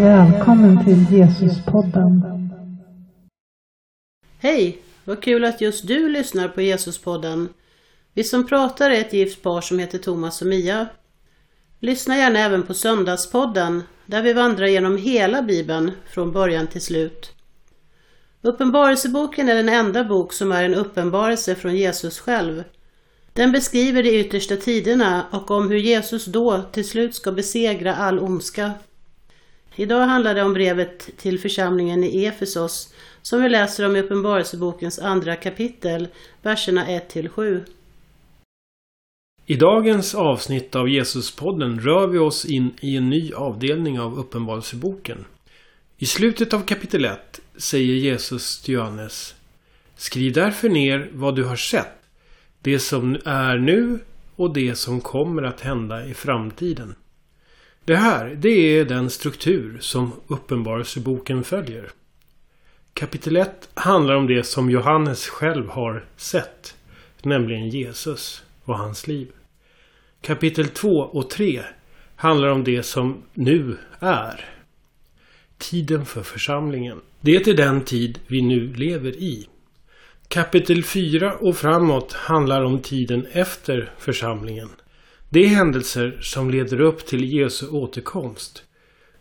Välkommen till Jesuspodden. Hej! Vad kul att just du lyssnar på Jesuspodden. Vi som pratar är ett gift par som heter Thomas och Mia. Lyssna gärna även på Söndagspodden där vi vandrar genom hela Bibeln från början till slut. Uppenbarelseboken är den enda bok som är en uppenbarelse från Jesus själv. Den beskriver de yttersta tiderna och om hur Jesus då till slut ska besegra all ondska. Idag handlar det om brevet till församlingen i Efesos som vi läser om i Uppenbarelsebokens andra kapitel, verserna 1-7. I dagens avsnitt av Jesuspodden rör vi oss in i en ny avdelning av Uppenbarelseboken. I slutet av kapitel 1 säger Jesus till Johannes Skriv därför ner vad du har sett, det som är nu och det som kommer att hända i framtiden. Det här, det är den struktur som Uppenbarelseboken följer. Kapitel 1 handlar om det som Johannes själv har sett, nämligen Jesus och hans liv. Kapitel 2 och 3 handlar om det som nu är. Tiden för församlingen. Det är den tid vi nu lever i. Kapitel 4 och framåt handlar om tiden efter församlingen. Det är händelser som leder upp till Jesu återkomst.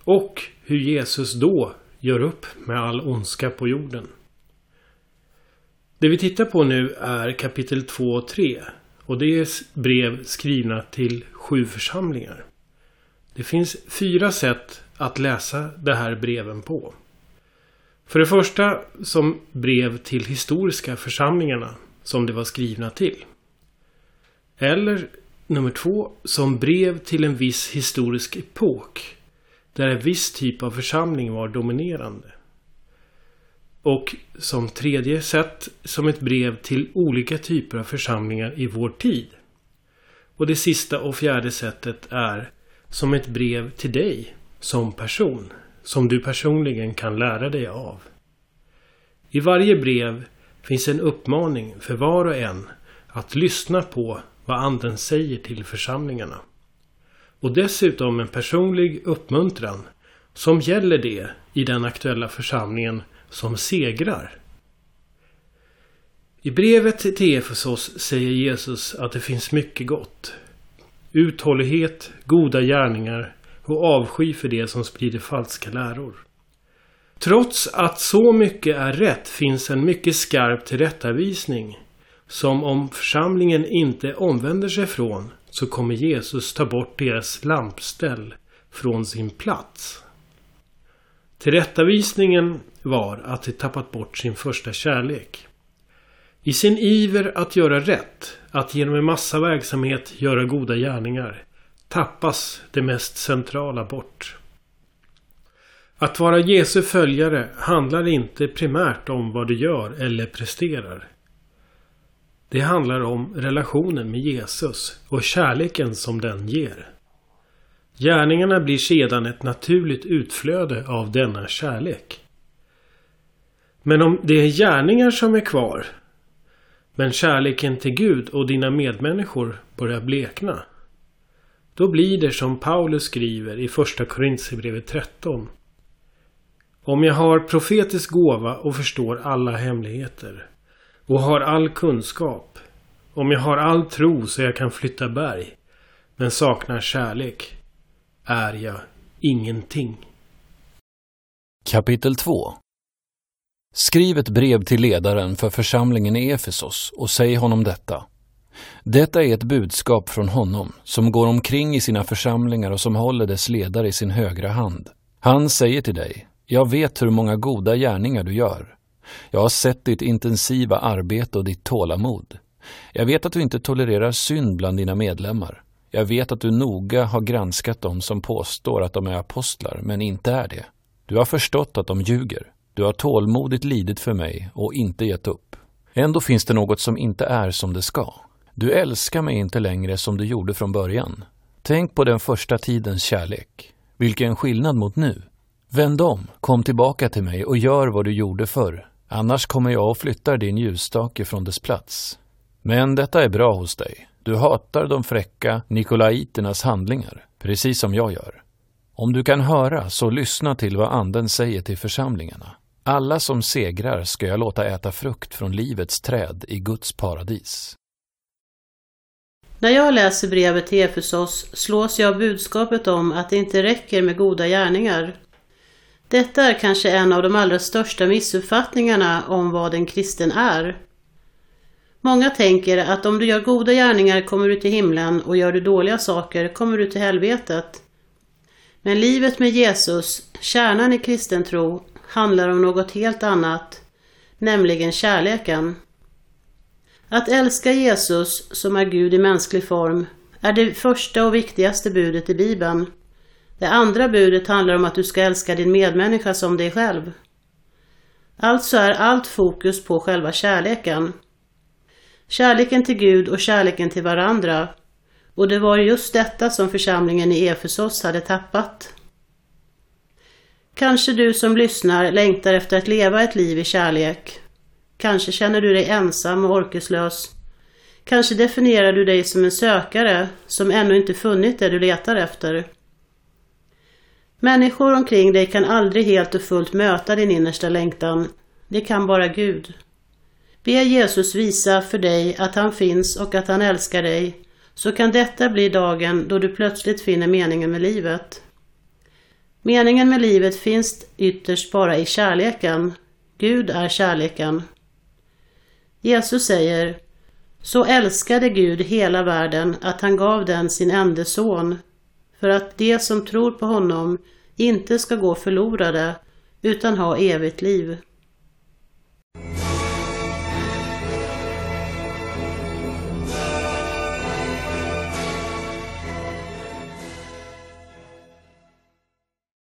Och hur Jesus då gör upp med all ondska på jorden. Det vi tittar på nu är kapitel 2 och 3. Och det är brev skrivna till sju församlingar. Det finns fyra sätt att läsa de här breven på. För det första som brev till historiska församlingarna som det var skrivna till. Eller nummer två som brev till en viss historisk epok där en viss typ av församling var dominerande. Och som tredje sätt som ett brev till olika typer av församlingar i vår tid. Och det sista och fjärde sättet är som ett brev till dig som person. Som du personligen kan lära dig av. I varje brev finns en uppmaning för var och en att lyssna på vad anden säger till församlingarna. Och dessutom en personlig uppmuntran som gäller det i den aktuella församlingen som segrar. I brevet till Efesos säger Jesus att det finns mycket gott. Uthållighet, goda gärningar och avsky för det som sprider falska läror. Trots att så mycket är rätt finns en mycket skarp tillrättavisning som om församlingen inte omvänder sig från så kommer Jesus ta bort deras lampställ från sin plats. Tillrättavisningen var att de tappat bort sin första kärlek. I sin iver att göra rätt, att genom en massa verksamhet göra goda gärningar, tappas det mest centrala bort. Att vara Jesu följare handlar inte primärt om vad du gör eller presterar. Det handlar om relationen med Jesus och kärleken som den ger. Gärningarna blir sedan ett naturligt utflöde av denna kärlek. Men om det är gärningar som är kvar men kärleken till Gud och dina medmänniskor börjar blekna. Då blir det som Paulus skriver i första Korintierbrevet 13. Om jag har profetisk gåva och förstår alla hemligheter och har all kunskap. Om jag har all tro så jag kan flytta berg men saknar kärlek är jag ingenting. Kapitel 2 Skriv ett brev till ledaren för församlingen i Efesos och säg honom detta. Detta är ett budskap från honom som går omkring i sina församlingar och som håller dess ledare i sin högra hand. Han säger till dig, jag vet hur många goda gärningar du gör. Jag har sett ditt intensiva arbete och ditt tålamod. Jag vet att du inte tolererar synd bland dina medlemmar. Jag vet att du noga har granskat dem som påstår att de är apostlar, men inte är det. Du har förstått att de ljuger. Du har tålmodigt lidit för mig och inte gett upp. Ändå finns det något som inte är som det ska. Du älskar mig inte längre som du gjorde från början. Tänk på den första tidens kärlek. Vilken skillnad mot nu. Vänd om, kom tillbaka till mig och gör vad du gjorde förr. Annars kommer jag och flyttar din ljusstake från dess plats. Men detta är bra hos dig. Du hatar de fräcka nikolaiternas handlingar, precis som jag gör. Om du kan höra, så lyssna till vad Anden säger till församlingarna. Alla som segrar ska jag låta äta frukt från livets träd i Guds paradis. När jag läser brevet till Efesos slås jag av budskapet om att det inte räcker med goda gärningar. Detta är kanske en av de allra största missuppfattningarna om vad en kristen är. Många tänker att om du gör goda gärningar kommer du till himlen och gör du dåliga saker kommer du till helvetet. Men livet med Jesus, kärnan i kristen tro, handlar om något helt annat, nämligen kärleken. Att älska Jesus, som är Gud i mänsklig form, är det första och viktigaste budet i Bibeln. Det andra budet handlar om att du ska älska din medmänniska som dig själv. Alltså är allt fokus på själva kärleken. Kärleken till Gud och kärleken till varandra. Och det var just detta som församlingen i Efesos hade tappat. Kanske du som lyssnar längtar efter att leva ett liv i kärlek. Kanske känner du dig ensam och orkeslös. Kanske definierar du dig som en sökare som ännu inte funnit det du letar efter. Människor omkring dig kan aldrig helt och fullt möta din innersta längtan. Det kan bara Gud. Be Jesus visa för dig att han finns och att han älskar dig, så kan detta bli dagen då du plötsligt finner meningen med livet. Meningen med livet finns ytterst bara i kärleken. Gud är kärleken. Jesus säger Så älskade Gud hela världen att han gav den sin enda son för att de som tror på honom inte ska gå förlorade utan ha evigt liv.